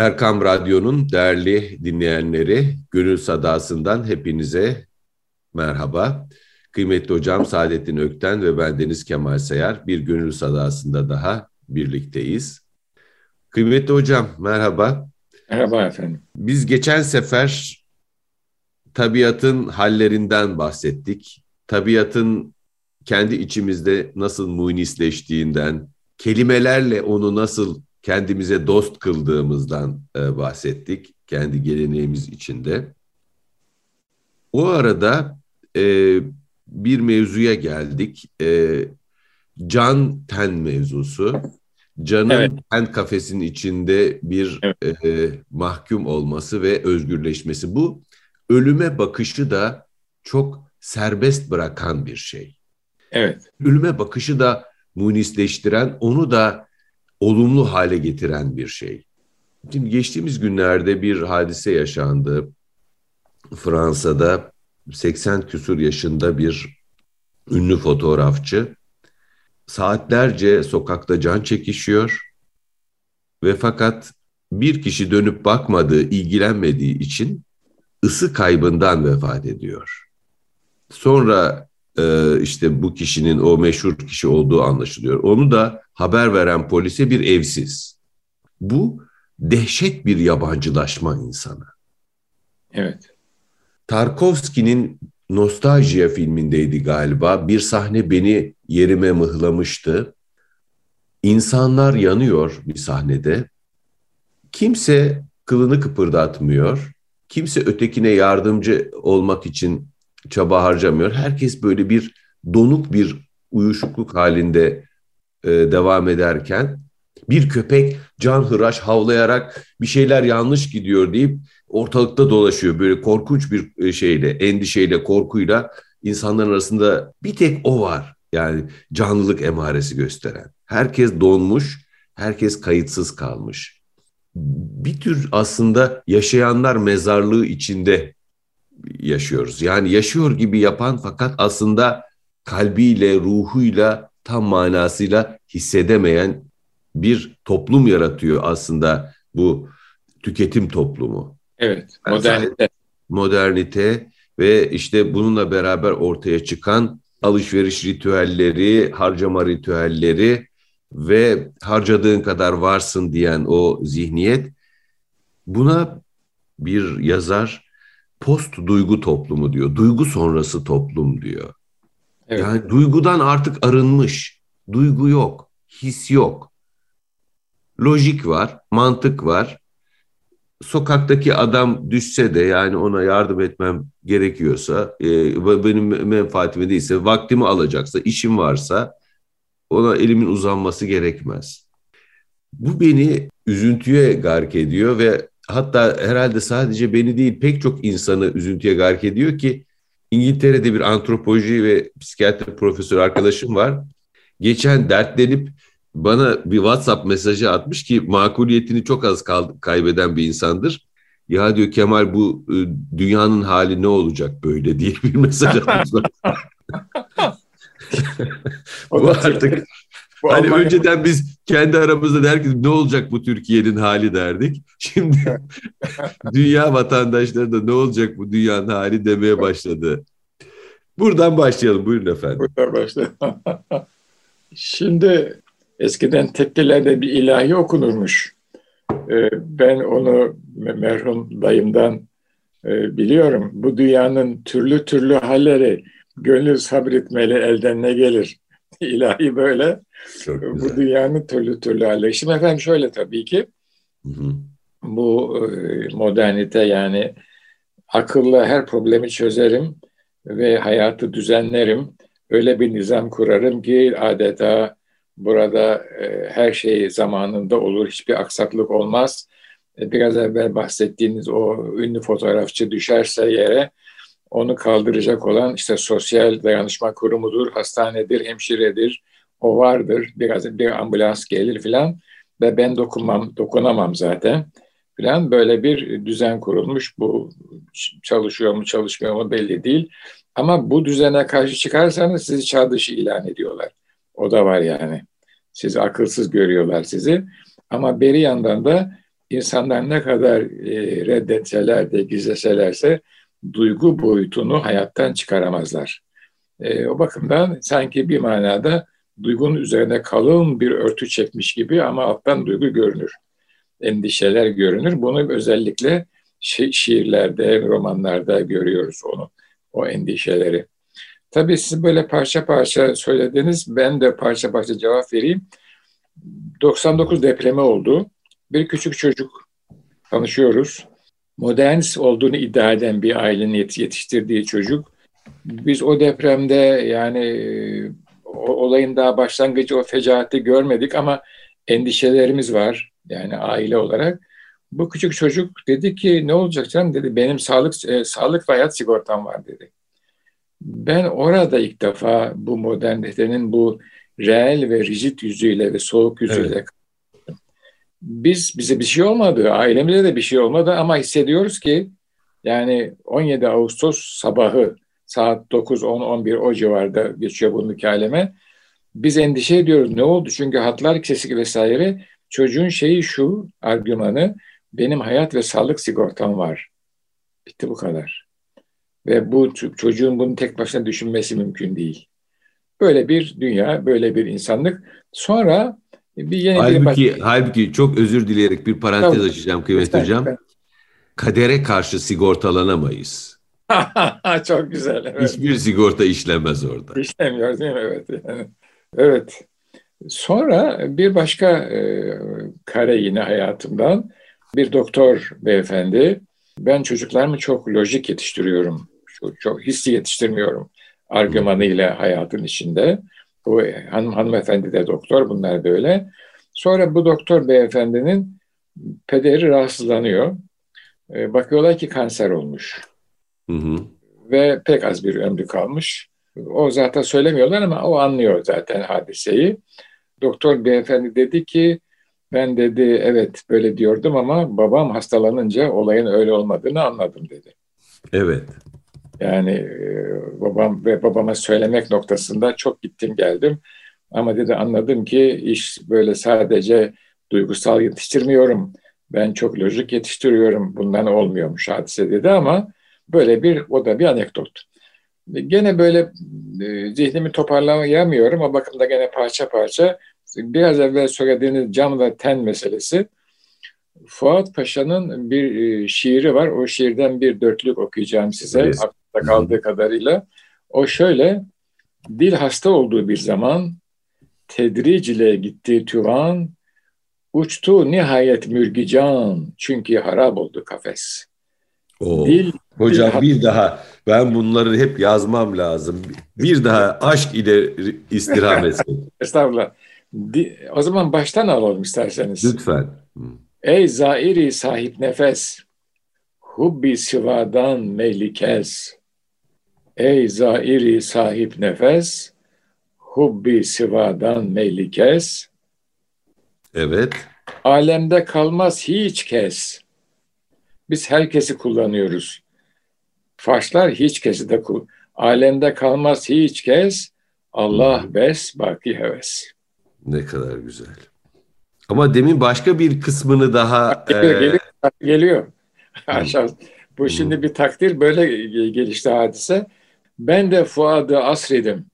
Erkam Radyo'nun değerli dinleyenleri, Gönül Sadası'ndan hepinize merhaba. Kıymetli hocam Saadettin Ökten ve ben Deniz Kemal Sayar bir Gönül Sadası'nda daha birlikteyiz. Kıymetli hocam merhaba. Merhaba efendim. Biz geçen sefer tabiatın hallerinden bahsettik. Tabiatın kendi içimizde nasıl munisleştiğinden, kelimelerle onu nasıl kendimize dost kıldığımızdan e, bahsettik. Kendi geleneğimiz içinde. O arada e, bir mevzuya geldik. E, can ten mevzusu. Canın evet. ten kafesinin içinde bir evet. e, mahkum olması ve özgürleşmesi. Bu ölüme bakışı da çok serbest bırakan bir şey. Evet. Ölüme bakışı da munisleştiren, onu da olumlu hale getiren bir şey. Şimdi geçtiğimiz günlerde bir hadise yaşandı. Fransa'da 80 küsur yaşında bir ünlü fotoğrafçı saatlerce sokakta can çekişiyor ve fakat bir kişi dönüp bakmadığı, ilgilenmediği için ısı kaybından vefat ediyor. Sonra e, işte bu kişinin o meşhur kişi olduğu anlaşılıyor. Onu da haber veren polise bir evsiz. Bu dehşet bir yabancılaşma insana. Evet. Tarkovski'nin Nostaljiya filmindeydi galiba. Bir sahne beni yerime mıhlamıştı. İnsanlar yanıyor bir sahnede. Kimse kılını kıpırdatmıyor. Kimse ötekine yardımcı olmak için çaba harcamıyor. Herkes böyle bir donuk bir uyuşukluk halinde e, devam ederken bir köpek can hıraş havlayarak bir şeyler yanlış gidiyor deyip ortalıkta dolaşıyor. Böyle korkunç bir e, şeyle, endişeyle, korkuyla insanların arasında bir tek o var. Yani canlılık emaresi gösteren. Herkes donmuş, herkes kayıtsız kalmış. Bir tür aslında yaşayanlar mezarlığı içinde yaşıyoruz. Yani yaşıyor gibi yapan fakat aslında kalbiyle, ruhuyla tam manasıyla hissedemeyen bir toplum yaratıyor aslında bu tüketim toplumu. Evet, modernite. Modernite ve işte bununla beraber ortaya çıkan alışveriş ritüelleri, harcama ritüelleri ve harcadığın kadar varsın diyen o zihniyet buna bir yazar post duygu toplumu diyor. Duygu sonrası toplum diyor. Evet. Yani duygudan artık arınmış. Duygu yok, his yok. Lojik var, mantık var. Sokaktaki adam düşse de yani ona yardım etmem gerekiyorsa, e, benim menfaatime değilse, vaktimi alacaksa, işim varsa ona elimin uzanması gerekmez. Bu beni üzüntüye gark ediyor ve hatta herhalde sadece beni değil pek çok insanı üzüntüye gark ediyor ki İngiltere'de bir antropoloji ve psikiyatri profesör arkadaşım var. Geçen dertlenip bana bir WhatsApp mesajı atmış ki makuliyetini çok az kaybeden bir insandır. Ya diyor Kemal bu e, dünyanın hali ne olacak böyle diye bir mesaj atmış. bu artık bu hani Almanya... önceden biz kendi aramızda derdik ne olacak bu Türkiye'nin hali derdik. Şimdi dünya vatandaşları da ne olacak bu dünyanın hali demeye başladı. Buradan başlayalım. Buyurun efendim. Buradan başlayalım. Şimdi eskiden tekkilerde bir ilahi okunurmuş. Ee, ben onu merhum dayımdan e, biliyorum. Bu dünyanın türlü türlü halleri gönül sabretmeli elden ne gelir. İlahi böyle. Çok Bu dünyanın türlü türlü halleri. Şimdi efendim şöyle tabii ki hı hı. bu e, modernite yani akılla her problemi çözerim ve hayatı düzenlerim. Öyle bir nizam kurarım ki adeta burada e, her şey zamanında olur, hiçbir aksaklık olmaz. E, biraz evvel bahsettiğiniz o ünlü fotoğrafçı düşerse yere onu kaldıracak olan işte sosyal dayanışma kurumudur, hastanedir, hemşiredir, o vardır. Biraz bir ambulans gelir filan ve ben dokunmam, dokunamam zaten filan böyle bir düzen kurulmuş. Bu çalışıyor mu çalışmıyor mu belli değil. Ama bu düzene karşı çıkarsanız sizi çağ dışı ilan ediyorlar. O da var yani. Sizi akılsız görüyorlar sizi. Ama beri yandan da insanlar ne kadar e, reddetseler de gizleselerse duygu boyutunu hayattan çıkaramazlar. E, o bakımdan sanki bir manada duygunun üzerine kalın bir örtü çekmiş gibi ama alttan duygu görünür. Endişeler görünür. Bunu özellikle şi- şiirlerde, romanlarda görüyoruz onu, o endişeleri. Tabii siz böyle parça parça söylediniz. Ben de parça parça cevap vereyim. 99 depremi oldu. Bir küçük çocuk tanışıyoruz. Modernist olduğunu iddia eden bir ailenin yetiştirdiği çocuk. Biz o depremde yani o olayın daha başlangıcı o fecaati görmedik ama endişelerimiz var yani aile olarak. Bu küçük çocuk dedi ki ne olacak canım dedi benim sağlık e, sağlık ve hayat sigortam var dedi. Ben orada ilk defa bu modernitenin bu reel ve rigid yüzüyle ve soğuk yüzüyle evet. biz bize bir şey olmadı, ailemize de bir şey olmadı ama hissediyoruz ki yani 17 Ağustos sabahı saat 9, 10, 11 o civarda geçiyor bu mükaleme. Biz endişe ediyoruz. Ne oldu? Çünkü hatlar kesik vesaire. Çocuğun şeyi şu, argümanı, benim hayat ve sağlık sigortam var. Bitti bu kadar. Ve bu çocuğun bunu tek başına düşünmesi mümkün değil. Böyle bir dünya, böyle bir insanlık. Sonra bir yeni halbuki, bir... Halbuki çok özür dileyerek bir parantez tamam. açacağım kıymetli hocam. Kadere karşı sigortalanamayız. çok güzel. Evet. Hiçbir sigorta işlemez orada. İşlemiyor değil mi? Evet. Yani, evet. Sonra bir başka e, kare yine hayatımdan bir doktor beyefendi. Ben çocuklarımı çok lojik yetiştiriyorum. Çok, çok hissi yetiştirmiyorum argümanıyla hayatın içinde. Bu hanım hanımefendi de doktor, bunlar böyle. Sonra bu doktor beyefendinin pederi rahatsızlanıyor. E, bakıyorlar ki kanser olmuş. Hı hı. Ve pek az bir ömrü kalmış. O zaten söylemiyorlar ama o anlıyor zaten hadiseyi. Doktor beyefendi dedi ki ben dedi evet böyle diyordum ama babam hastalanınca olayın öyle olmadığını anladım dedi. Evet. Yani e, babam ve babama söylemek noktasında çok gittim geldim. Ama dedi anladım ki iş böyle sadece duygusal yetiştirmiyorum. Ben çok lojik yetiştiriyorum. Bundan olmuyormuş hadise dedi ama böyle bir o da bir anekdot. Gene böyle e, zihnimi toparlayamıyorum. O bakımda gene parça parça biraz evvel söylediğiniz cam ve ten meselesi. Fuat Paşa'nın bir e, şiiri var. O şiirden bir dörtlük okuyacağım size. Evet aklımda kaldığı kadarıyla. O şöyle, dil hasta olduğu bir zaman tedric ile gitti tüvan, uçtu nihayet mürgican çünkü harap oldu kafes. Oo. Dil, Hocam dil bir daha ben bunları hep yazmam lazım. Bir daha aşk ile istirham etsin. Estağfurullah. O zaman baştan alalım isterseniz. Lütfen. Ey zairi sahip nefes, hubbi sivadan meylikez. Ey zairi sahip nefes, hubbi sivadan meyli kes. Evet. Alemde kalmaz hiç kes. Biz herkesi kullanıyoruz. Faşlar hiç kesi de kul. Alemde kalmaz hiç kes. Allah hmm. bes, baki heves. Ne kadar güzel. Ama demin başka bir kısmını daha... Geliyor, e... geliyor. geliyor. Aşağı. Bu şimdi bir takdir böyle gelişti hadise. Ben de Fuad'ı asredim.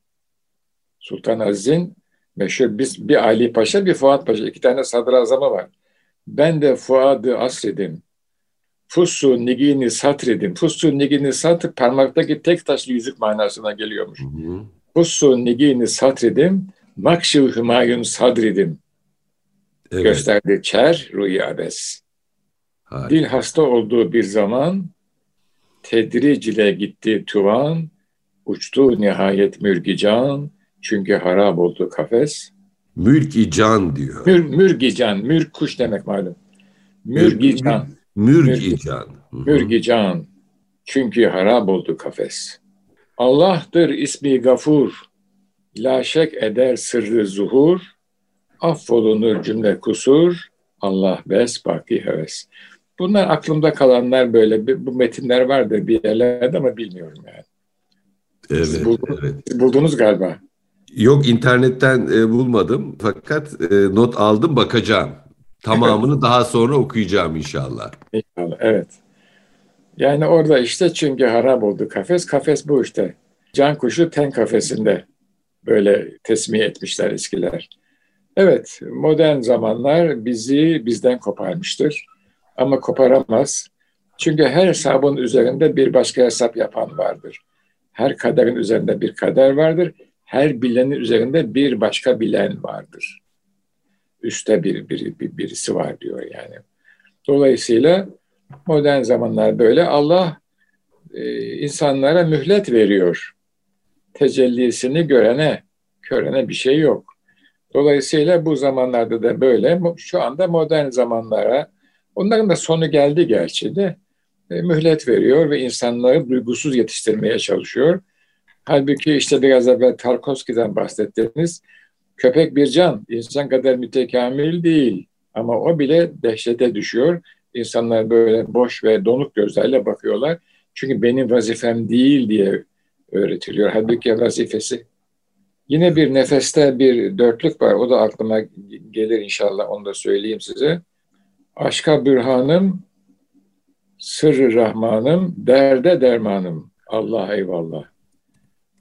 Sultan Aziz'in meşhur biz bir Ali Paşa bir Fuat Paşa iki tane sadrazamı var. Ben de Fuad'ı asredim. Fussu nigini satredim. Fussu nigini satr parmaktaki tek taşlı yüzük manasına geliyormuş. Fussu nigini satredim. Makşil hümayun sadredim. Evet. Gösterdi çer rüyabes. Dil hasta olduğu bir zaman tedric ile gitti tuvan, Uçtu nihayet mürgi can, çünkü harap oldu kafes. Mürgi can diyor. Mür, mürgi can, mürg kuş demek malum. Mürgi can. Mürgi can. Mürgi can, çünkü harap oldu kafes. Allah'tır ismi gafur, la şek eder sırrı zuhur, affolunur cümle kusur, Allah bes baki heves. Bunlar aklımda kalanlar böyle, bu metinler vardır bir yerlerde ama bilmiyorum yani. Evet, Siz buldunuz, evet. Siz buldunuz galiba. Yok internetten e, bulmadım fakat e, not aldım bakacağım. Tamamını daha sonra okuyacağım inşallah. İnşallah, evet. Yani orada işte çünkü harap oldu kafes. Kafes bu işte. Can kuşu ten kafesinde böyle tesmih etmişler eskiler. Evet, modern zamanlar bizi bizden koparmıştır. Ama koparamaz. Çünkü her hesabın üzerinde bir başka hesap yapan vardır. Her kaderin üzerinde bir kader vardır. Her bilenin üzerinde bir başka bilen vardır. Üste bir, bir, bir birisi var diyor yani. Dolayısıyla modern zamanlar böyle. Allah e, insanlara mühlet veriyor. Tecellisini görene, körene bir şey yok. Dolayısıyla bu zamanlarda da böyle. Şu anda modern zamanlara, onların da sonu geldi gerçi de, e, mühlet veriyor ve insanları duygusuz yetiştirmeye çalışıyor. Halbuki işte biraz evvel Tarkovski'den bahsettiniz. Köpek bir can, insan kadar mütekamil değil. Ama o bile dehşete düşüyor. İnsanlar böyle boş ve donuk gözlerle bakıyorlar. Çünkü benim vazifem değil diye öğretiliyor. Halbuki vazifesi. Yine bir nefeste bir dörtlük var. O da aklıma gelir inşallah. Onu da söyleyeyim size. Aşka bürhanım, sırrı rahmanım, derde dermanım. Allah eyvallah.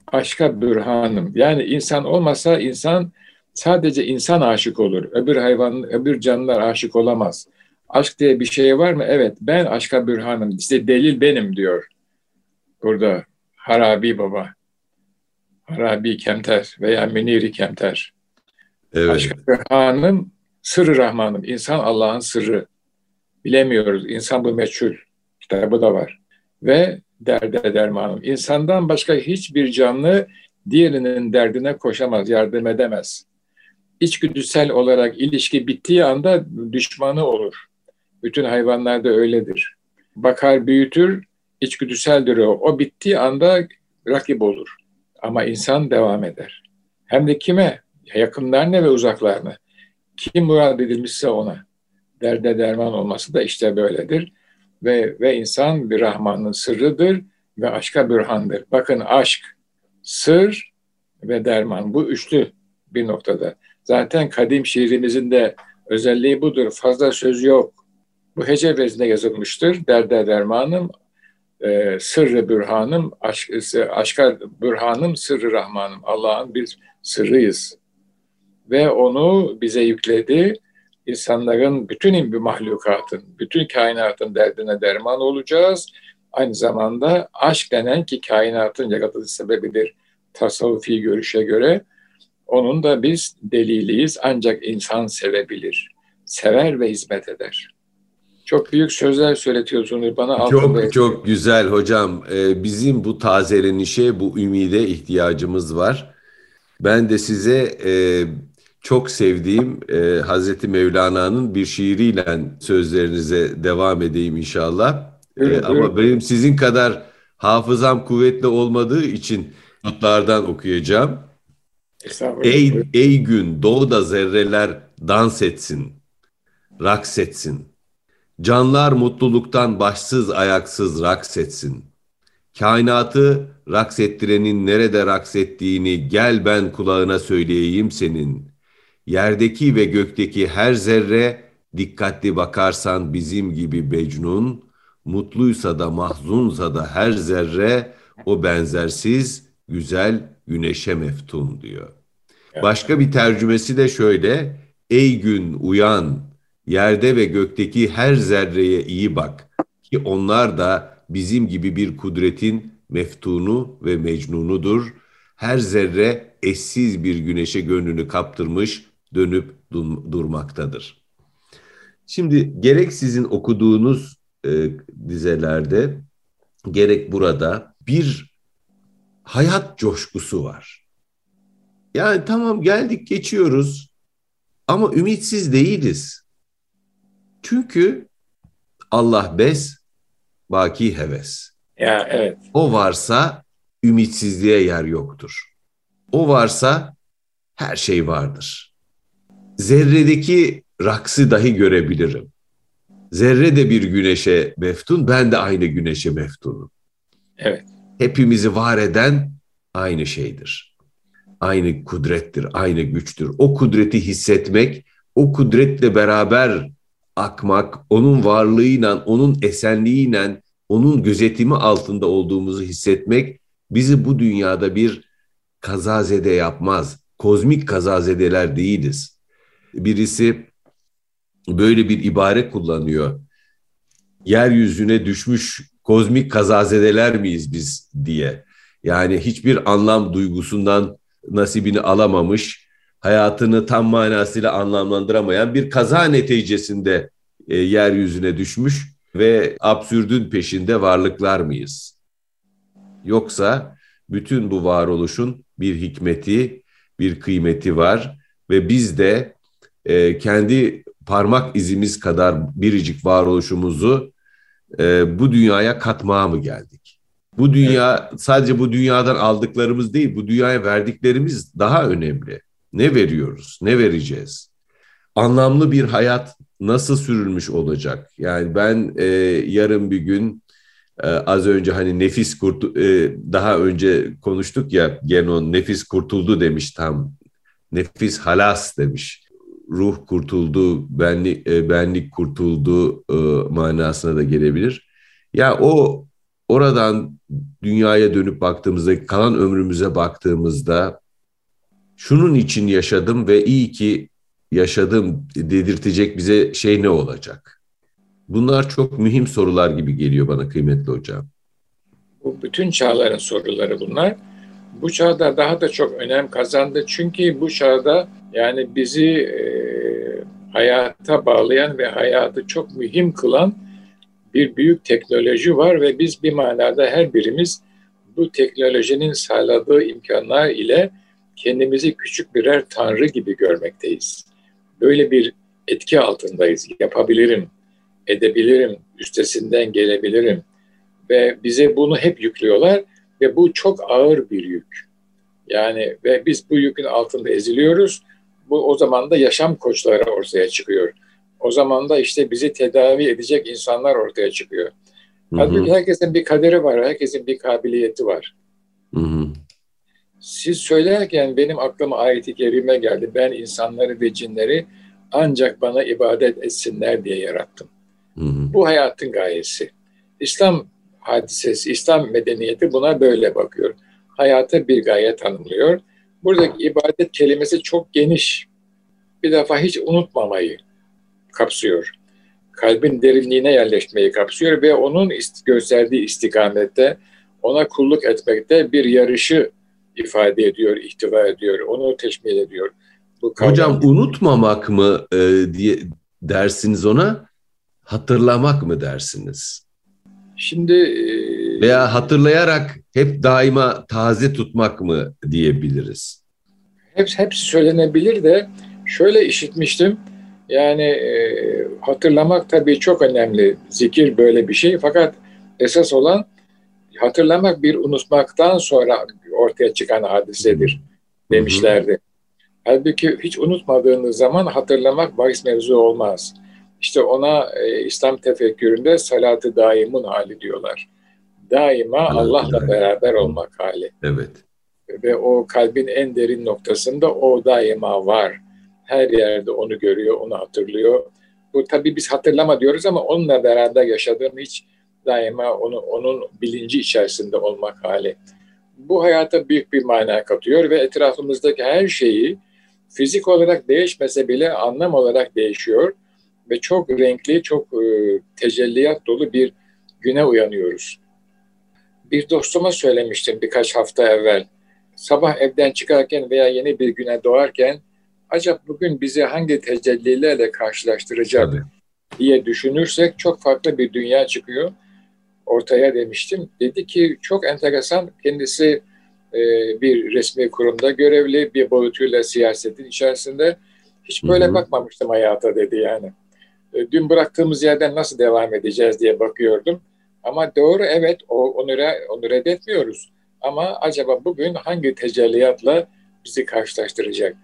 Aşka bürhanım. Yani insan olmasa insan sadece insan aşık olur. Öbür hayvan, öbür canlılar aşık olamaz. Aşk diye bir şey var mı? Evet ben aşka bürhanım. İşte delil benim diyor. Burada Harabi Baba. Harabi Kemter veya Müniri Kemter. Evet. Aşka bürhanım, sırrı Rahmanım. İnsan Allah'ın sırrı. Bilemiyoruz. İnsan bu meçhul. Kitabı da var. Ve derde dermanım. İnsandan başka hiçbir canlı diğerinin derdine koşamaz, yardım edemez. İçgüdüsel olarak ilişki bittiği anda düşmanı olur. Bütün hayvanlarda öyledir. Bakar büyütür, içgüdüseldir o. O bittiği anda rakip olur. Ama insan devam eder. Hem de kime? Yakınlarına ve uzaklarına. Kim murad edilmişse ona. Derde derman olması da işte böyledir. Ve, ve insan bir Rahman'ın sırrıdır ve aşka bürhandır. Bakın aşk, sır ve derman bu üçlü bir noktada. Zaten kadim şiirimizin de özelliği budur. Fazla söz yok. Bu hece vezne yazılmıştır. Derde dermanım, e, sırrı bürhanım, aşk, aşka bürhanım, sırrı rahmanım. Allah'ın bir sırrıyız. Ve onu bize yükledi. İnsanların, bütün bir mahlukatın, bütün kainatın derdine derman olacağız. Aynı zamanda aşk denen ki kainatın yaratılış sebebidir tasavvufi görüşe göre. Onun da biz deliliyiz ancak insan sevebilir. Sever ve hizmet eder. Çok büyük sözler söyletiyorsunuz bana. Çok Bey. çok güzel hocam. Ee, bizim bu tazelenişe, bu ümide ihtiyacımız var. Ben de size e, çok sevdiğim e, Hazreti Mevlana'nın bir şiiriyle sözlerinize devam edeyim inşallah. Evet, e, ama benim sizin kadar hafızam kuvvetli olmadığı için notlardan okuyacağım. Ey, ey gün doğuda zerreler dans etsin, raks etsin. Canlar mutluluktan başsız ayaksız raks etsin. Kainatı raks ettirenin nerede raks ettiğini gel ben kulağına söyleyeyim senin. Yerdeki ve gökteki her zerre dikkatli bakarsan bizim gibi Becnun, mutluysa da mahzunsa da her zerre o benzersiz güzel güneşe meftun diyor. Başka bir tercümesi de şöyle. Ey gün uyan, yerde ve gökteki her zerreye iyi bak ki onlar da bizim gibi bir kudretin meftunu ve mecnunudur. Her zerre eşsiz bir güneşe gönlünü kaptırmış dönüp durmaktadır. Şimdi gerek sizin okuduğunuz e, dizelerde gerek burada bir hayat coşkusu var. Yani tamam geldik geçiyoruz ama ümitsiz değiliz. Çünkü Allah bes, baki heves. Ya evet. O varsa ümitsizliğe yer yoktur. O varsa her şey vardır. Zerredeki raksı dahi görebilirim. Zerre de bir güneşe meftun, ben de aynı güneşe meftunum. Evet. Hepimizi var eden aynı şeydir. Aynı kudrettir, aynı güçtür. O kudreti hissetmek, o kudretle beraber akmak, onun varlığıyla, onun esenliğiyle, onun gözetimi altında olduğumuzu hissetmek bizi bu dünyada bir kazazede yapmaz. Kozmik kazazedeler değiliz. Birisi böyle bir ibare kullanıyor. Yeryüzüne düşmüş kozmik kazazedeler miyiz biz diye. Yani hiçbir anlam duygusundan nasibini alamamış, hayatını tam manasıyla anlamlandıramayan bir kaza neticesinde e, yeryüzüne düşmüş ve absürdün peşinde varlıklar mıyız? Yoksa bütün bu varoluşun bir hikmeti, bir kıymeti var ve biz de e, kendi parmak izimiz kadar biricik varoluşumuzu e, bu dünyaya katmaya mı geldik? Bu dünya sadece bu dünyadan aldıklarımız değil, bu dünyaya verdiklerimiz daha önemli. Ne veriyoruz, ne vereceğiz? Anlamlı bir hayat nasıl sürülmüş olacak? Yani ben e, yarın bir gün e, az önce hani nefis kurtu e, daha önce konuştuk ya Genon nefis kurtuldu demiş tam. Nefis halas demiş ruh kurtuldu, benlik, e, benlik kurtuldu e, manasına da gelebilir. Ya o oradan dünyaya dönüp baktığımızda, kalan ömrümüze baktığımızda şunun için yaşadım ve iyi ki yaşadım dedirtecek bize şey ne olacak? Bunlar çok mühim sorular gibi geliyor bana kıymetli hocam. Bu bütün çağların soruları bunlar. Bu çağda daha da çok önem kazandı. Çünkü bu çağda yani bizi e, hayata bağlayan ve hayatı çok mühim kılan bir büyük teknoloji var ve biz bir manada her birimiz bu teknolojinin sağladığı imkanlar ile kendimizi küçük birer tanrı gibi görmekteyiz. Böyle bir etki altındayız. Yapabilirim, edebilirim, üstesinden gelebilirim ve bize bunu hep yüklüyorlar ve bu çok ağır bir yük. Yani ve biz bu yükün altında eziliyoruz. Bu o zaman da yaşam koçları ortaya çıkıyor. O zaman da işte bizi tedavi edecek insanlar ortaya çıkıyor. Hı hı. Halbuki herkesin bir kaderi var, herkesin bir kabiliyeti var. Hı hı. Siz söylerken benim aklıma ayet-i kerime geldi. Ben insanları ve cinleri ancak bana ibadet etsinler diye yarattım. Hı hı. Bu hayatın gayesi. İslam hadisesi, İslam medeniyeti buna böyle bakıyor. Hayata bir gaye tanımlıyor. Buradaki ibadet kelimesi çok geniş. Bir defa hiç unutmamayı kapsıyor. Kalbin derinliğine yerleşmeyi kapsıyor ve onun gösterdiği istikamette ona kulluk etmekte bir yarışı ifade ediyor, ihtiva ediyor, onu teşmil ediyor. Bu Hocam unutmamak mı e, diye dersiniz ona, hatırlamak mı dersiniz? Şimdi e, veya hatırlayarak hep daima taze tutmak mı diyebiliriz? Hepsi, hepsi söylenebilir de şöyle işitmiştim. Yani e, hatırlamak tabii çok önemli. Zikir böyle bir şey. Fakat esas olan hatırlamak bir unutmaktan sonra ortaya çıkan hadisedir demişlerdi. Hı hı. Halbuki hiç unutmadığınız zaman hatırlamak bahis mevzu olmaz. İşte ona e, İslam tefekküründe salatı daimun hali diyorlar. Daima evet, Allah'la evet. beraber olmak hali. Evet. Ve o kalbin en derin noktasında o daima var. Her yerde onu görüyor, onu hatırlıyor. Bu tabii biz hatırlama diyoruz ama onunla beraber yaşadığım hiç daima onu, onun bilinci içerisinde olmak hali. Bu hayata büyük bir mana katıyor ve etrafımızdaki her şeyi fizik olarak değişmese bile anlam olarak değişiyor ve çok renkli, çok e, tecelliyat dolu bir güne uyanıyoruz. Bir dostuma söylemiştim birkaç hafta evvel. Sabah evden çıkarken veya yeni bir güne doğarken acaba bugün bizi hangi tecellilerle karşılaştıracak Tabii. diye düşünürsek çok farklı bir dünya çıkıyor ortaya demiştim. Dedi ki çok enteresan kendisi e, bir resmi kurumda görevli bir boyutuyla siyasetin içerisinde hiç böyle Hı-hı. bakmamıştım hayata dedi yani. E, dün bıraktığımız yerden nasıl devam edeceğiz diye bakıyordum. Ama doğru evet o, onu, onu reddetmiyoruz. Ama acaba bugün hangi tecelliyatla bizi karşılaştıracak?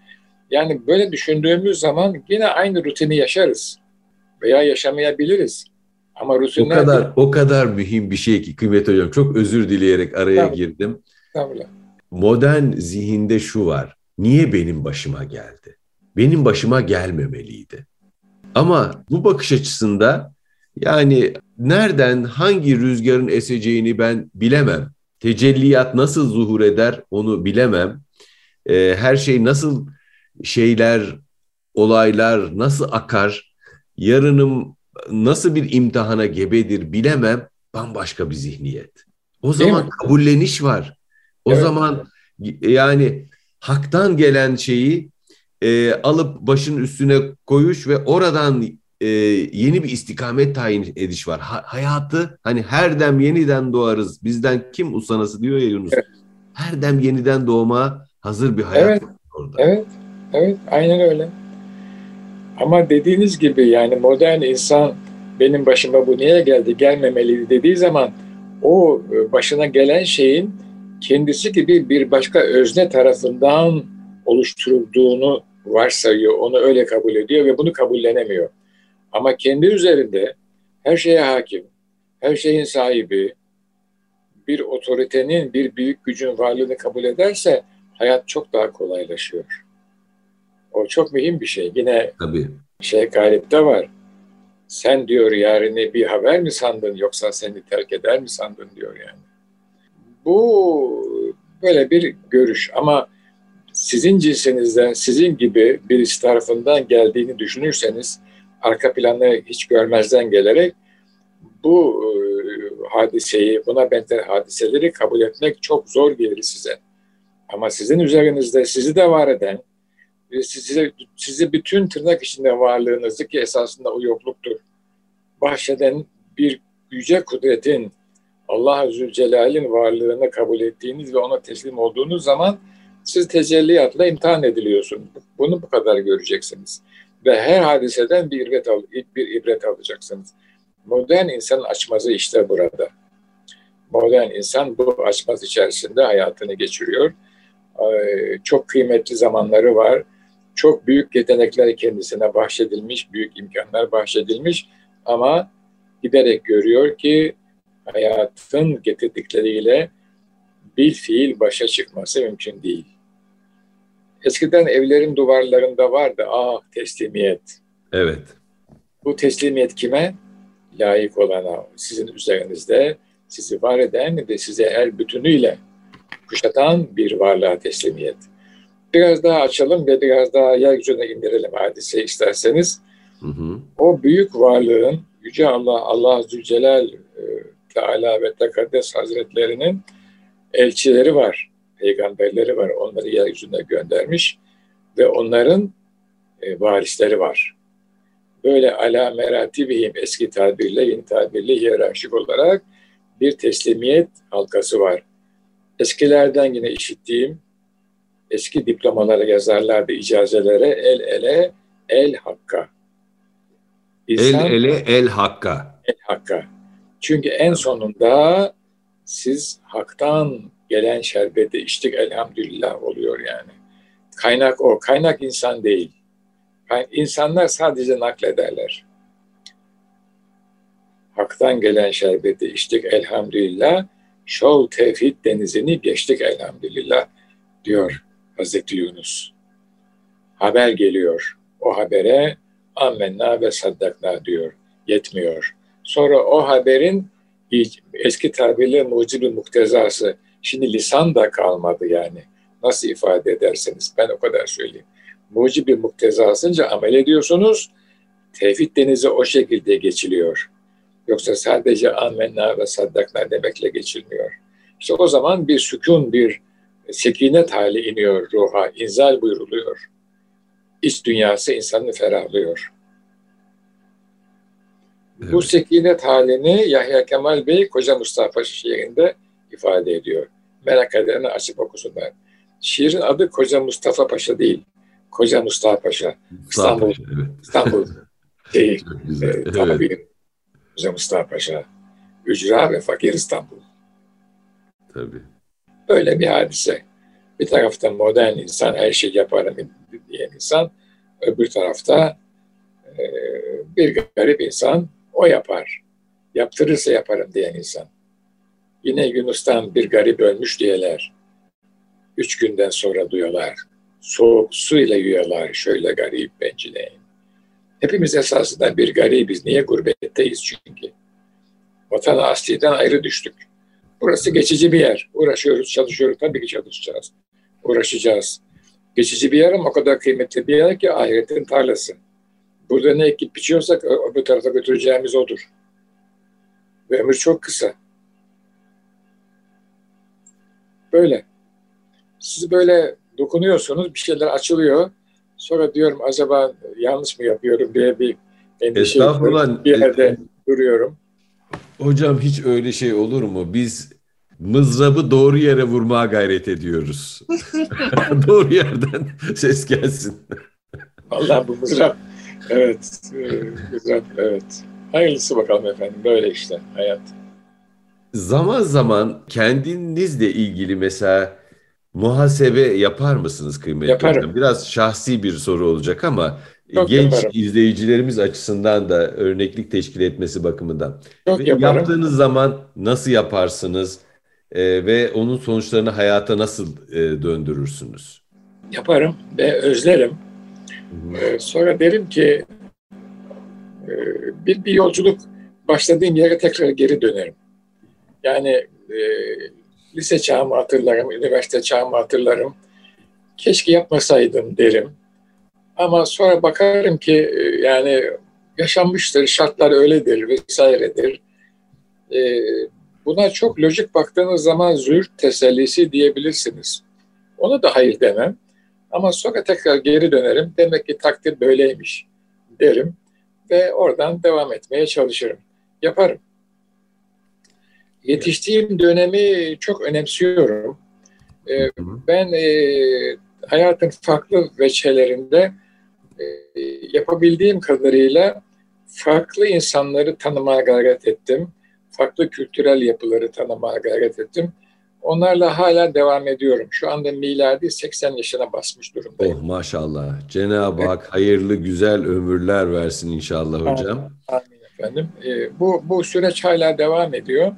Yani böyle düşündüğümüz zaman yine aynı rutini yaşarız veya yaşamayabiliriz. Ama rutinler... O kadar, o kadar mühim bir şey ki kıymet hocam. Çok özür dileyerek araya Tabii. girdim. Tabii. Modern zihinde şu var. Niye benim başıma geldi? Benim başıma gelmemeliydi. Ama bu bakış açısında yani nereden hangi rüzgarın eseceğini ben bilemem. Tecelliyat nasıl zuhur eder onu bilemem. Ee, her şey nasıl şeyler, olaylar nasıl akar, yarınım nasıl bir imtihana gebedir bilemem. Bambaşka bir zihniyet. O zaman kabulleniş var. O evet. zaman yani haktan gelen şeyi e, alıp başın üstüne koyuş ve oradan e, yeni bir istikamet tayin ediş var. Ha, hayatı hani her dem yeniden doğarız. Bizden kim usanası diyor ya Yunus. Evet. Her dem yeniden doğma hazır bir hayat evet. orada. Evet. Evet. Aynen öyle. Ama dediğiniz gibi yani modern insan benim başıma bu niye geldi gelmemeliydi dediği zaman o e, başına gelen şeyin kendisi gibi bir başka özne tarafından oluşturulduğunu varsayıyor, onu öyle kabul ediyor ve bunu kabullenemiyor. Ama kendi üzerinde her şeye hakim, her şeyin sahibi, bir otoritenin, bir büyük gücün varlığını kabul ederse hayat çok daha kolaylaşıyor. O çok mühim bir şey. Yine Tabii. şey galipte var. Sen diyor yarını bir haber mi sandın yoksa seni terk eder mi sandın diyor yani. Bu böyle bir görüş ama sizin cinsinizden, sizin gibi birisi tarafından geldiğini düşünürseniz arka planı hiç görmezden gelerek bu e, hadiseyi, buna benzer hadiseleri kabul etmek çok zor gelir size. Ama sizin üzerinizde sizi de var eden, sizi, sizi bütün tırnak içinde varlığınızı ki esasında o yokluktur, bahşeden bir yüce kudretin, Allah Zülcelal'in varlığını kabul ettiğiniz ve ona teslim olduğunuz zaman siz tecelliyatla imtihan ediliyorsunuz. Bunu bu kadar göreceksiniz. Ve her hadiseden bir ibret, al, bir ibret alacaksınız. Modern insanın açmazı işte burada. Modern insan bu açmaz içerisinde hayatını geçiriyor. Çok kıymetli zamanları var. Çok büyük yetenekler kendisine bahşedilmiş, büyük imkanlar bahşedilmiş ama giderek görüyor ki hayatın getirdikleriyle bir fiil başa çıkması mümkün değil. Eskiden evlerin duvarlarında vardı ah teslimiyet. Evet. Bu teslimiyet kime? Layık olana, sizin üzerinizde sizi var eden ve size el bütünüyle kuşatan bir varlığa teslimiyet. Biraz daha açalım ve biraz daha yeryüzüne indirelim hadise isterseniz. Hı hı. O büyük varlığın Yüce Allah, Allah Zülcelal e, Teala ve Tekaddes Hazretlerinin elçileri var, peygamberleri var. Onları yeryüzüne göndermiş ve onların e, varisleri var. Böyle ala meratibihim eski tabirle, yeni tabirle hiyerarşik olarak bir teslimiyet halkası var. Eskilerden yine işittiğim eski diplomalara yazarlardı icazelere el ele el hakka. İnsan, el ele el hakka. El hakka. Çünkü en sonunda siz haktan gelen şerbeti içtik elhamdülillah oluyor yani. Kaynak o. Kaynak insan değil. İnsanlar sadece naklederler. Haktan gelen şerbeti içtik elhamdülillah. Şol tevhid denizini geçtik elhamdülillah diyor Hazreti Yunus. Haber geliyor. O habere ammenna ve saddakna diyor. Yetmiyor. Sonra o haberin eski tabirle mucibi muktezası. Şimdi lisan da kalmadı yani. Nasıl ifade ederseniz ben o kadar söyleyeyim. Mucibi muktezasınca amel ediyorsunuz. Tevhid denizi o şekilde geçiliyor. Yoksa sadece ammenna ve saddakna demekle geçilmiyor. İşte o zaman bir sükun, bir sekinet hali iniyor ruha, inzal buyruluyor. İç dünyası insanı ferahlıyor. Evet. Bu sekinet halini Yahya Kemal Bey Koca Mustafa şiirinde ifade ediyor. Merak edenler açıp okusunlar. Şiirin adı Koca Mustafa Paşa değil. Koca Mustafa Paşa. İstanbul. Paşa, evet. İstanbul değil. E, evet. Koca Mustafa Paşa. Ücra ve fakir İstanbul. Tabii. Böyle bir hadise. Bir tarafta modern insan her şeyi yaparım diyen insan, öbür tarafta bir garip insan o yapar. Yaptırırsa yaparım diyen insan. Yine Yunus'tan bir garip ölmüş diyeler. Üç günden sonra duyuyorlar. Soğuk su ile yiyorlar şöyle garip bencileyin. Hepimiz esasında bir garibiz. Niye gurbetteyiz çünkü? Vatan asliden ayrı düştük. Burası geçici bir yer. Uğraşıyoruz, çalışıyoruz. Tabii ki çalışacağız. Uğraşacağız. Geçici bir yer ama o kadar kıymetli bir yer ki ahiretin tarlası. Burada ne ekip biçiyorsak bu tarafa götüreceğimiz odur. Ve ömür çok kısa. Böyle. Siz böyle dokunuyorsunuz, bir şeyler açılıyor. Sonra diyorum acaba yanlış mı yapıyorum diye bir endişe bir yerde duruyorum. Hocam hiç öyle şey olur mu? Biz mızrabı doğru yere vurmaya gayret ediyoruz. doğru yerden ses gelsin. Allah bu mızrap. Evet. E, mızrap, evet. Hayırlısı bakalım efendim. Böyle işte hayat. Zaman zaman kendinizle ilgili mesela muhasebe yapar mısınız kıymetli Yaparım. hocam? Biraz şahsi bir soru olacak ama Çok genç yaparım. izleyicilerimiz açısından da örneklik teşkil etmesi bakımından. Çok ve yaparım. Yaptığınız zaman nasıl yaparsınız e, ve onun sonuçlarını hayata nasıl e, döndürürsünüz? Yaparım ve özlerim. Ee, sonra derim ki e, bir, bir yolculuk başladığım yere tekrar geri dönerim. Yani e, lise çağımı hatırlarım, üniversite çağımı hatırlarım. Keşke yapmasaydım derim. Ama sonra bakarım ki e, yani yaşanmıştır, şartlar öyledir vesairedir. E, buna çok lojik baktığınız zaman zühd tesellisi diyebilirsiniz. Onu da hayır demem. Ama sonra tekrar geri dönerim. Demek ki takdir böyleymiş derim. Ve oradan devam etmeye çalışırım. Yaparım. Yetiştiğim dönemi çok önemsiyorum. Ee, ben e, hayatın farklı veçelerinde yapabildiğim kadarıyla farklı insanları tanımaya gayret ettim. Farklı kültürel yapıları tanımaya gayret ettim. Onlarla hala devam ediyorum. Şu anda miladi 80 yaşına basmış durumdayım. Oh maşallah. Cenab-ı Hak hayırlı güzel ömürler versin inşallah hocam. Amin, efendim. Ee, bu, bu süreç hala devam ediyor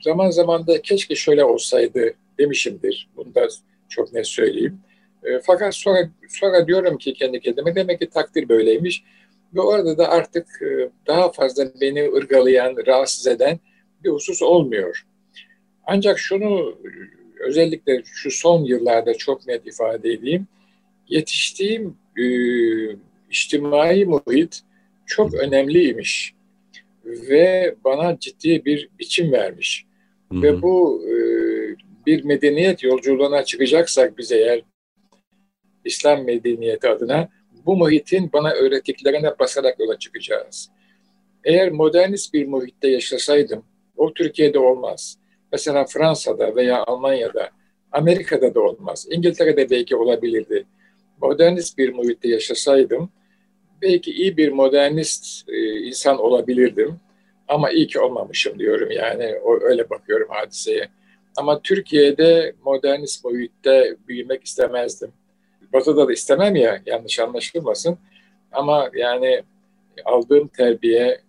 zaman zaman da keşke şöyle olsaydı demişimdir. Bunu da çok net söyleyeyim. E, fakat sonra, sonra diyorum ki kendi kendime demek ki takdir böyleymiş. Ve orada da artık e, daha fazla beni ırgalayan, rahatsız eden bir husus olmuyor. Ancak şunu özellikle şu son yıllarda çok net ifade edeyim. Yetiştiğim e, içtimai muhit çok önemliymiş ve bana ciddi bir biçim vermiş. Hı Ve bu e, bir medeniyet yolculuğuna çıkacaksak biz eğer İslam medeniyeti adına bu muhitin bana öğrettiklerine basarak yola çıkacağız. Eğer modernist bir muhitte yaşasaydım, o Türkiye'de olmaz. Mesela Fransa'da veya Almanya'da, Amerika'da da olmaz. İngiltere'de belki olabilirdi. Modernist bir muhitte yaşasaydım, belki iyi bir modernist e, insan olabilirdim. Ama iyi ki olmamışım diyorum yani öyle bakıyorum hadiseye. Ama Türkiye'de modernist boyutta büyümek istemezdim. Batı'da da istemem ya yanlış anlaşılmasın. Ama yani aldığım terbiye,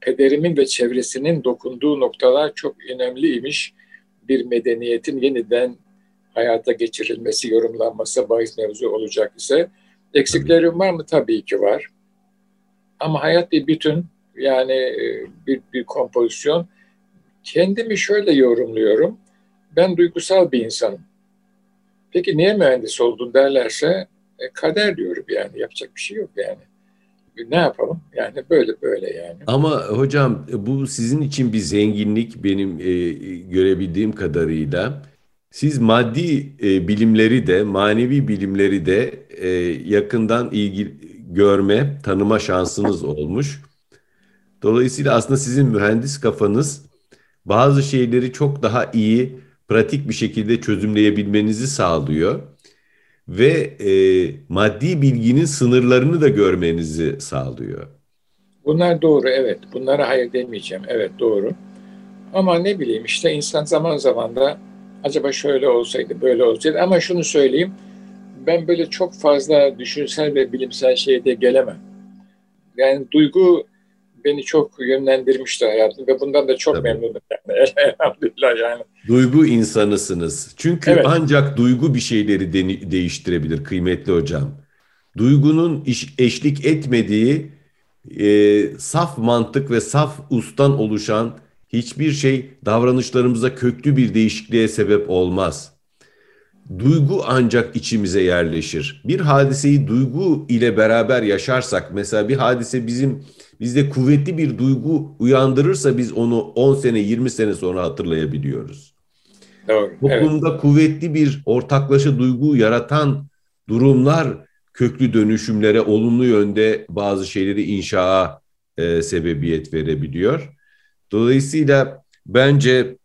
pederimin ve çevresinin dokunduğu noktalar çok önemliymiş. Bir medeniyetin yeniden hayata geçirilmesi, yorumlanması bahis mevzu olacak ise. Eksiklerim var mı? Tabii ki var. Ama hayat bir bütün yani e, bir, bir kompozisyon. Kendimi şöyle yorumluyorum. Ben duygusal bir insanım. Peki niye mühendis oldun derlerse e, kader diyorum yani yapacak bir şey yok yani. Ne yapalım? Yani böyle böyle yani. Ama hocam bu sizin için bir zenginlik benim e, görebildiğim kadarıyla. Siz maddi e, bilimleri de manevi bilimleri de e, yakından ilgi görme, tanıma şansınız olmuş. Dolayısıyla aslında sizin mühendis kafanız bazı şeyleri çok daha iyi, pratik bir şekilde çözümleyebilmenizi sağlıyor. Ve e, maddi bilginin sınırlarını da görmenizi sağlıyor. Bunlar doğru evet. Bunlara hayır demeyeceğim. Evet doğru. Ama ne bileyim işte insan zaman zaman da acaba şöyle olsaydı böyle olsaydı ama şunu söyleyeyim ben böyle çok fazla düşünsel ve bilimsel şeyde gelemem. Yani duygu beni çok yönlendirmişti hayatım ve bundan da çok Tabii. memnunum yani. Elhamdülillah yani. Duygu insanısınız. Çünkü evet. ancak duygu bir şeyleri de- değiştirebilir kıymetli hocam. duygunun eşlik etmediği e, saf mantık ve saf ustan oluşan hiçbir şey davranışlarımıza köklü bir değişikliğe sebep olmaz. Duygu ancak içimize yerleşir. Bir hadiseyi duygu ile beraber yaşarsak, mesela bir hadise bizim bizde kuvvetli bir duygu uyandırırsa biz onu 10 sene 20 sene sonra hatırlayabiliyoruz. Doğru, Toplumda evet. kuvvetli bir ortaklaşa duygu yaratan durumlar köklü dönüşümlere olumlu yönde bazı şeyleri inşaa e, sebebiyet verebiliyor. Dolayısıyla bence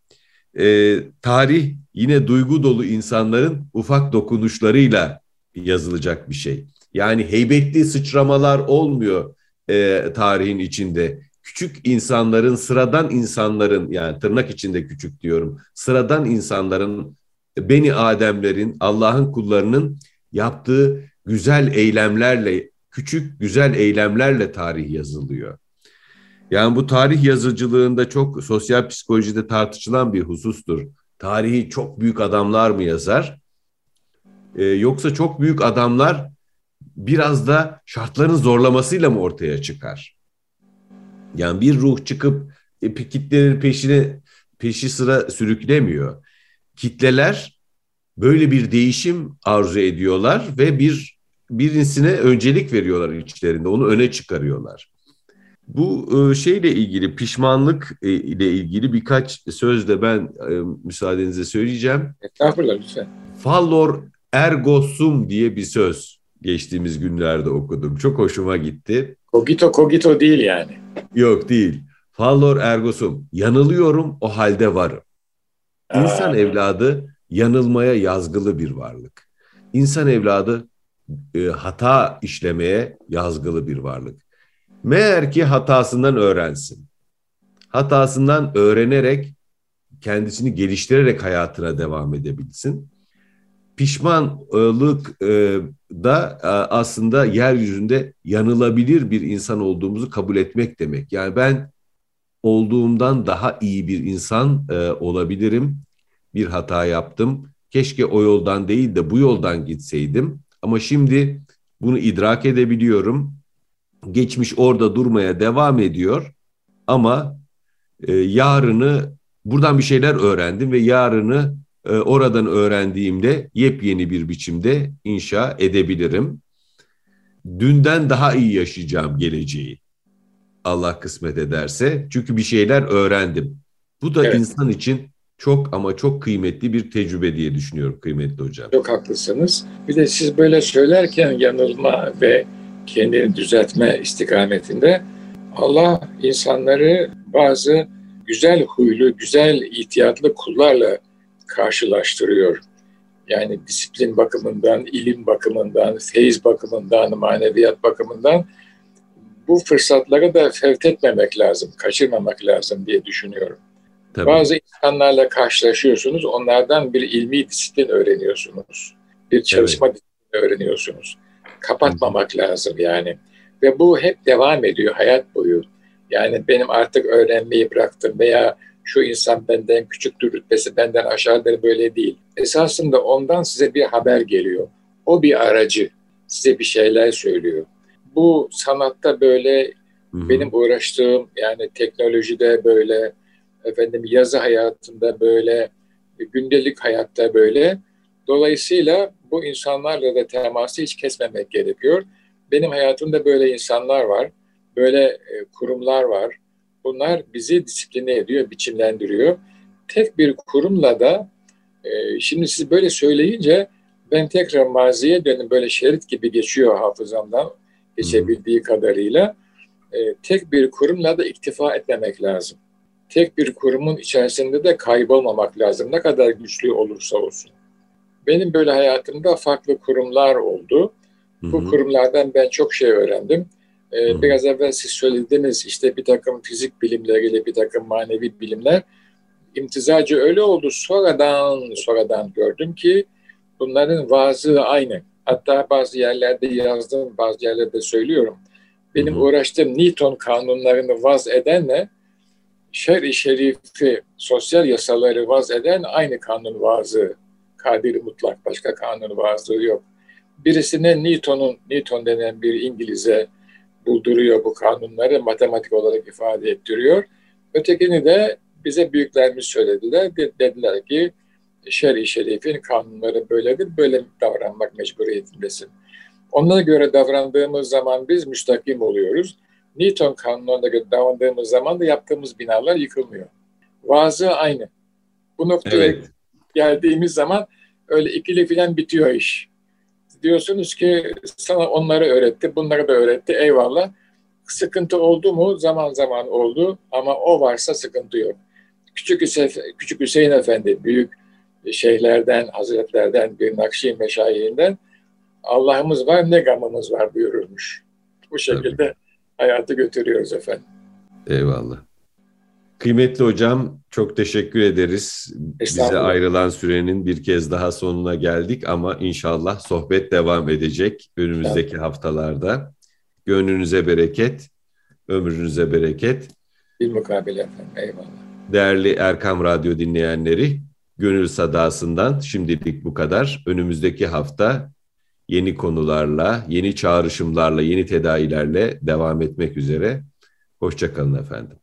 e, tarih yine duygu dolu insanların ufak dokunuşlarıyla yazılacak bir şey. Yani heybetli sıçramalar olmuyor e, tarihin içinde. Küçük insanların, sıradan insanların yani tırnak içinde küçük diyorum. Sıradan insanların, beni Ademlerin, Allah'ın kullarının yaptığı güzel eylemlerle, küçük güzel eylemlerle tarih yazılıyor. Yani bu tarih yazıcılığında çok sosyal psikolojide tartışılan bir husustur. Tarihi çok büyük adamlar mı yazar? Ee, yoksa çok büyük adamlar biraz da şartların zorlamasıyla mı ortaya çıkar? Yani bir ruh çıkıp e, kitlerin peşine peşi sıra sürüklemiyor. Kitleler böyle bir değişim arzu ediyorlar ve bir birisine öncelik veriyorlar içlerinde. Onu öne çıkarıyorlar. Bu e, şeyle ilgili pişmanlık e, ile ilgili birkaç söz de ben e, müsaadenizle söyleyeceğim. Estağfurullah lütfen. Fallor ergo sum diye bir söz geçtiğimiz günlerde okudum. Çok hoşuma gitti. Cogito cogito değil yani. Yok değil. Fallor ergo sum. Yanılıyorum o halde varım. İnsan Aa. evladı yanılmaya yazgılı bir varlık. İnsan evladı e, hata işlemeye yazgılı bir varlık. Meğer ki hatasından öğrensin. Hatasından öğrenerek kendisini geliştirerek hayatına devam edebilsin. Pişmanlık e, da e, aslında yeryüzünde yanılabilir bir insan olduğumuzu kabul etmek demek. Yani ben olduğumdan daha iyi bir insan e, olabilirim. Bir hata yaptım. Keşke o yoldan değil de bu yoldan gitseydim. Ama şimdi bunu idrak edebiliyorum. Geçmiş orada durmaya devam ediyor. Ama yarını buradan bir şeyler öğrendim ve yarını e, oradan öğrendiğimde yepyeni bir biçimde inşa edebilirim. Dünden daha iyi yaşayacağım geleceği. Allah kısmet ederse. Çünkü bir şeyler öğrendim. Bu da evet. insan için çok ama çok kıymetli bir tecrübe diye düşünüyorum kıymetli hocam. Çok haklısınız. Bir de siz böyle söylerken yanılma ve kendini düzeltme istikametinde Allah insanları bazı güzel huylu, güzel ihtiyatlı kullarla karşılaştırıyor. Yani disiplin bakımından, ilim bakımından, feyiz bakımından, maneviyat bakımından bu fırsatları da fevt etmemek lazım, kaçırmamak lazım diye düşünüyorum. Tabii. Bazı insanlarla karşılaşıyorsunuz, onlardan bir ilmi disiplin öğreniyorsunuz. Bir çalışma evet. disiplini öğreniyorsunuz. Kapatmamak Hı. lazım yani. Ve bu hep devam ediyor hayat boyu. Yani benim artık öğrenmeyi bıraktım veya şu insan benden küçüktür, rütbesi benden aşağıdır böyle değil. Esasında ondan size bir haber geliyor. O bir aracı. Size bir şeyler söylüyor. Bu sanatta böyle, Hı-hı. benim uğraştığım yani teknolojide böyle, efendim yazı hayatında böyle, gündelik hayatta böyle. Dolayısıyla bu insanlarla da teması hiç kesmemek gerekiyor. Benim hayatımda böyle insanlar var, böyle e, kurumlar var. Bunlar bizi disipline ediyor, biçimlendiriyor. Tek bir kurumla da e, şimdi siz böyle söyleyince ben tekrar maziye dönüp böyle şerit gibi geçiyor hafızamdan geçebildiği kadarıyla. E, tek bir kurumla da iktifa etmemek lazım tek bir kurumun içerisinde de kaybolmamak lazım. Ne kadar güçlü olursa olsun. Benim böyle hayatımda farklı kurumlar oldu. Hı hı. Bu kurumlardan ben çok şey öğrendim. Ee, biraz evvel siz söylediğiniz işte bir takım fizik bilimleriyle bir takım manevi bilimler imtizacı öyle oldu. Sonradan sonradan gördüm ki bunların vaazı aynı. Hatta bazı yerlerde yazdım, bazı yerlerde söylüyorum. Benim hı hı. uğraştığım Newton kanunlarını vaz edenle şer-i şerifi, sosyal yasaları vaz eden aynı kanun vazı. Kadir mutlak, başka kanun vazı yok. birisine Newton'un Newton denen bir İngiliz'e bulduruyor bu kanunları matematik olarak ifade ettiriyor. Ötekini de bize büyüklerimiz söylediler. Dediler ki şer-i şerifin kanunları böyledir, böyle davranmak mecburiyetindesin. Onlara göre davrandığımız zaman biz müstakim oluyoruz. Newton kanunlarına göre davrandığımız zaman da yaptığımız binalar yıkılmıyor. Vaazı aynı. Bu noktaya evet. geldiğimiz zaman öyle ikili filan bitiyor iş. Diyorsunuz ki sana onları öğretti, bunları da öğretti, eyvallah. Sıkıntı oldu mu? Zaman zaman oldu ama o varsa sıkıntı yok. Küçük Hüseyin, Küçük Hüseyin Efendi, büyük şeyhlerden, hazretlerden, bir Nakşi meşayihinden Allah'ımız var ne gamımız var buyurulmuş. Bu şekilde Tabii. hayatı götürüyoruz efendim. Eyvallah. Kıymetli hocam çok teşekkür ederiz. Bize ayrılan sürenin bir kez daha sonuna geldik ama inşallah sohbet devam edecek önümüzdeki haftalarda. Gönlünüze bereket, ömrünüze bereket. Bir mukabele efendim, eyvallah. Değerli Erkam Radyo dinleyenleri, Gönül Sadası'ndan şimdilik bu kadar. Önümüzdeki hafta yeni konularla, yeni çağrışımlarla, yeni tedavilerle devam etmek üzere. Hoşçakalın efendim.